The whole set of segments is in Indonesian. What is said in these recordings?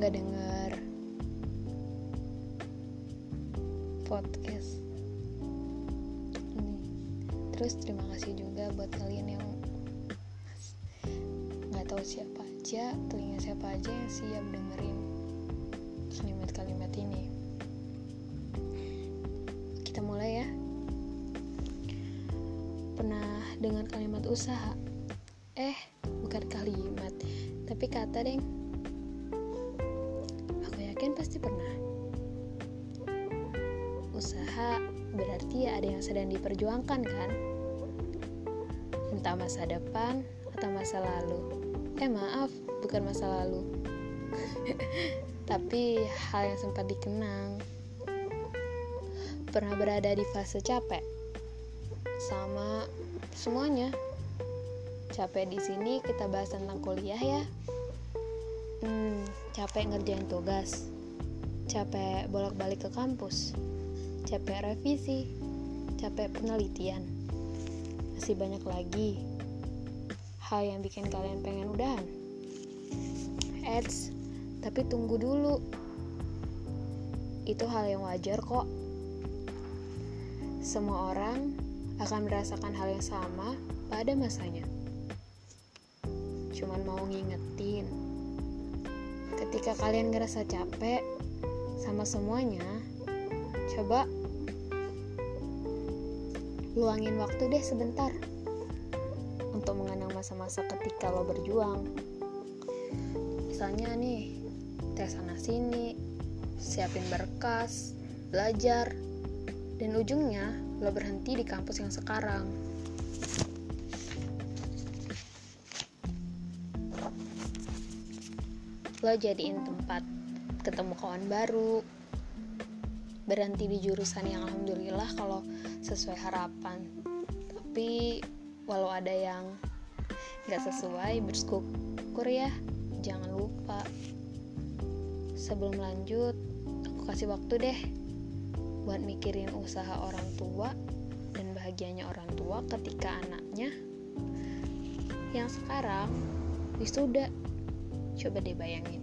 nggak denger podcast. Ini terus terima kasih juga buat kalian yang nggak tahu siapa aja telinga siapa aja yang siap dengerin kalimat-kalimat ini. Kita mulai ya. Pernah dengar kalimat usaha? Eh bukan kalimat tapi kata deng aku yakin pasti pernah. Usaha berarti ada yang sedang diperjuangkan kan? Entah masa depan atau masa lalu. Eh maaf bukan masa lalu. Tapi hal yang sempat dikenang. Pernah berada di fase capek? Sama semuanya. Capek di sini kita bahas tentang kuliah ya hmm, capek ngerjain tugas. Capek bolak-balik ke kampus. Capek revisi. Capek penelitian. Masih banyak lagi hal yang bikin kalian pengen udahan. Eits, tapi tunggu dulu. Itu hal yang wajar kok. Semua orang akan merasakan hal yang sama pada masanya. Cuman mau ngingetin, ketika kalian ngerasa capek sama semuanya, coba luangin waktu deh sebentar untuk mengenang masa-masa ketika lo berjuang. Misalnya nih, tes sana sini, siapin berkas, belajar, dan ujungnya lo berhenti di kampus yang sekarang. Lo jadiin tempat ketemu kawan baru, berhenti di jurusan yang alhamdulillah kalau sesuai harapan. Tapi walau ada yang gak sesuai, bersyukur ya, jangan lupa. Sebelum lanjut, aku kasih waktu deh buat mikirin usaha orang tua dan bahagianya orang tua ketika anaknya yang sekarang wisuda coba deh bayangin.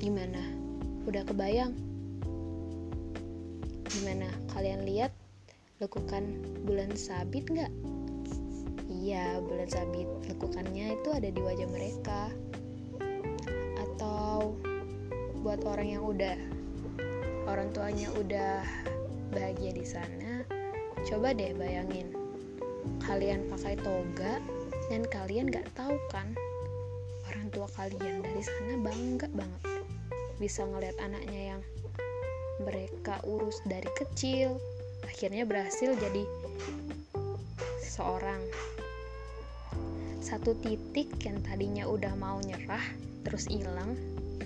Gimana? Udah kebayang? Gimana? Kalian lihat? Lekukan bulan sabit nggak? Iya bulan sabit. Lekukannya itu ada di wajah mereka. Atau buat orang yang udah orang tuanya udah bahagia di sana, coba deh bayangin. Kalian pakai toga dan kalian gak tahu kan orang tua kalian dari sana bangga banget bisa ngeliat anaknya yang mereka urus dari kecil akhirnya berhasil jadi seorang satu titik yang tadinya udah mau nyerah terus hilang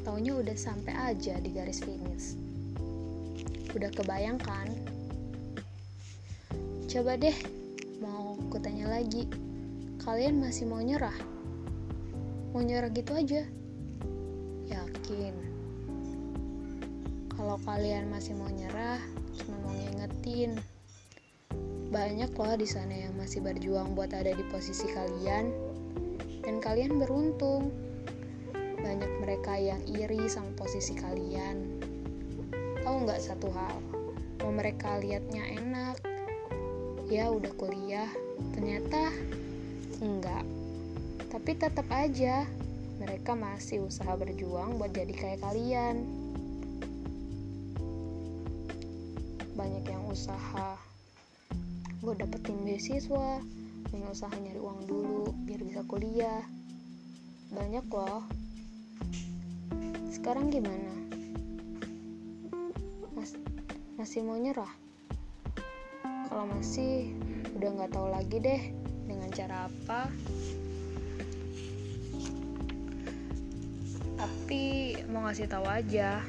taunya udah sampai aja di garis finish Udah kebayangkan? Coba deh, mau kutanya lagi. Kalian masih mau nyerah? Mau nyerah gitu aja? Yakin? Kalau kalian masih mau nyerah, cuma mau ngingetin. Banyak loh di sana yang masih berjuang buat ada di posisi kalian. Dan kalian beruntung. Banyak mereka yang iri sama posisi kalian tahu nggak satu hal mau mereka lihatnya enak ya udah kuliah ternyata enggak tapi tetap aja mereka masih usaha berjuang buat jadi kayak kalian banyak yang usaha gue dapetin beasiswa punya usaha nyari uang dulu biar bisa kuliah banyak loh sekarang gimana masih mau nyerah? Kalau masih, udah nggak tahu lagi deh dengan cara apa. Tapi mau ngasih tahu aja,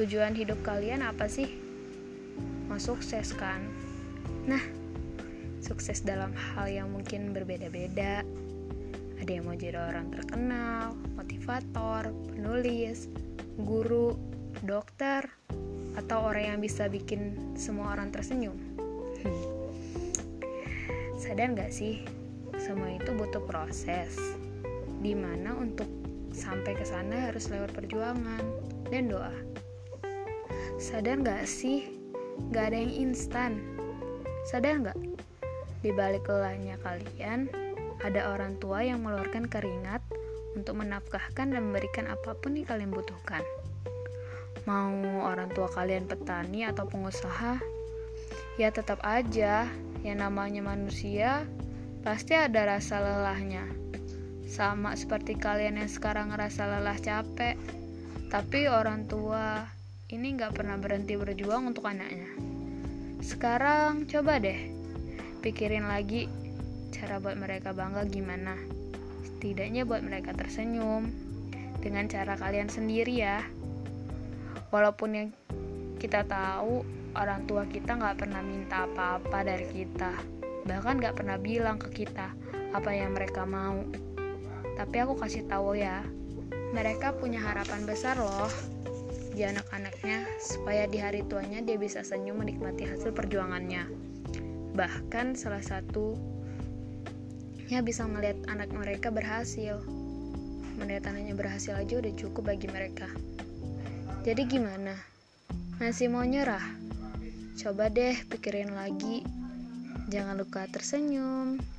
tujuan hidup kalian apa sih? Mau sukses kan? Nah, sukses dalam hal yang mungkin berbeda-beda. Ada yang mau jadi orang terkenal, motivator, penulis, guru, dokter, atau orang yang bisa bikin semua orang tersenyum? Sadar gak sih, semua itu butuh proses. Di mana untuk sampai ke sana harus lewat perjuangan dan doa. Sadar gak sih, gak ada yang instan. Sadar gak? Di balik lelahnya kalian, ada orang tua yang mengeluarkan keringat untuk menafkahkan dan memberikan apa pun yang kalian butuhkan. Mau orang tua kalian petani atau pengusaha, ya tetap aja yang namanya manusia pasti ada rasa lelahnya. Sama seperti kalian yang sekarang ngerasa lelah capek, tapi orang tua ini nggak pernah berhenti berjuang untuk anaknya. Sekarang coba deh, pikirin lagi cara buat mereka bangga gimana. Setidaknya buat mereka tersenyum dengan cara kalian sendiri ya. Walaupun yang kita tahu orang tua kita nggak pernah minta apa-apa dari kita, bahkan nggak pernah bilang ke kita apa yang mereka mau. Tapi aku kasih tahu ya, mereka punya harapan besar loh di anak-anaknya supaya di hari tuanya dia bisa senyum menikmati hasil perjuangannya. Bahkan salah satunya bisa melihat anak mereka berhasil. Melihat anaknya berhasil aja udah cukup bagi mereka. Jadi gimana? Masih mau nyerah? Coba deh pikirin lagi. Jangan lupa tersenyum.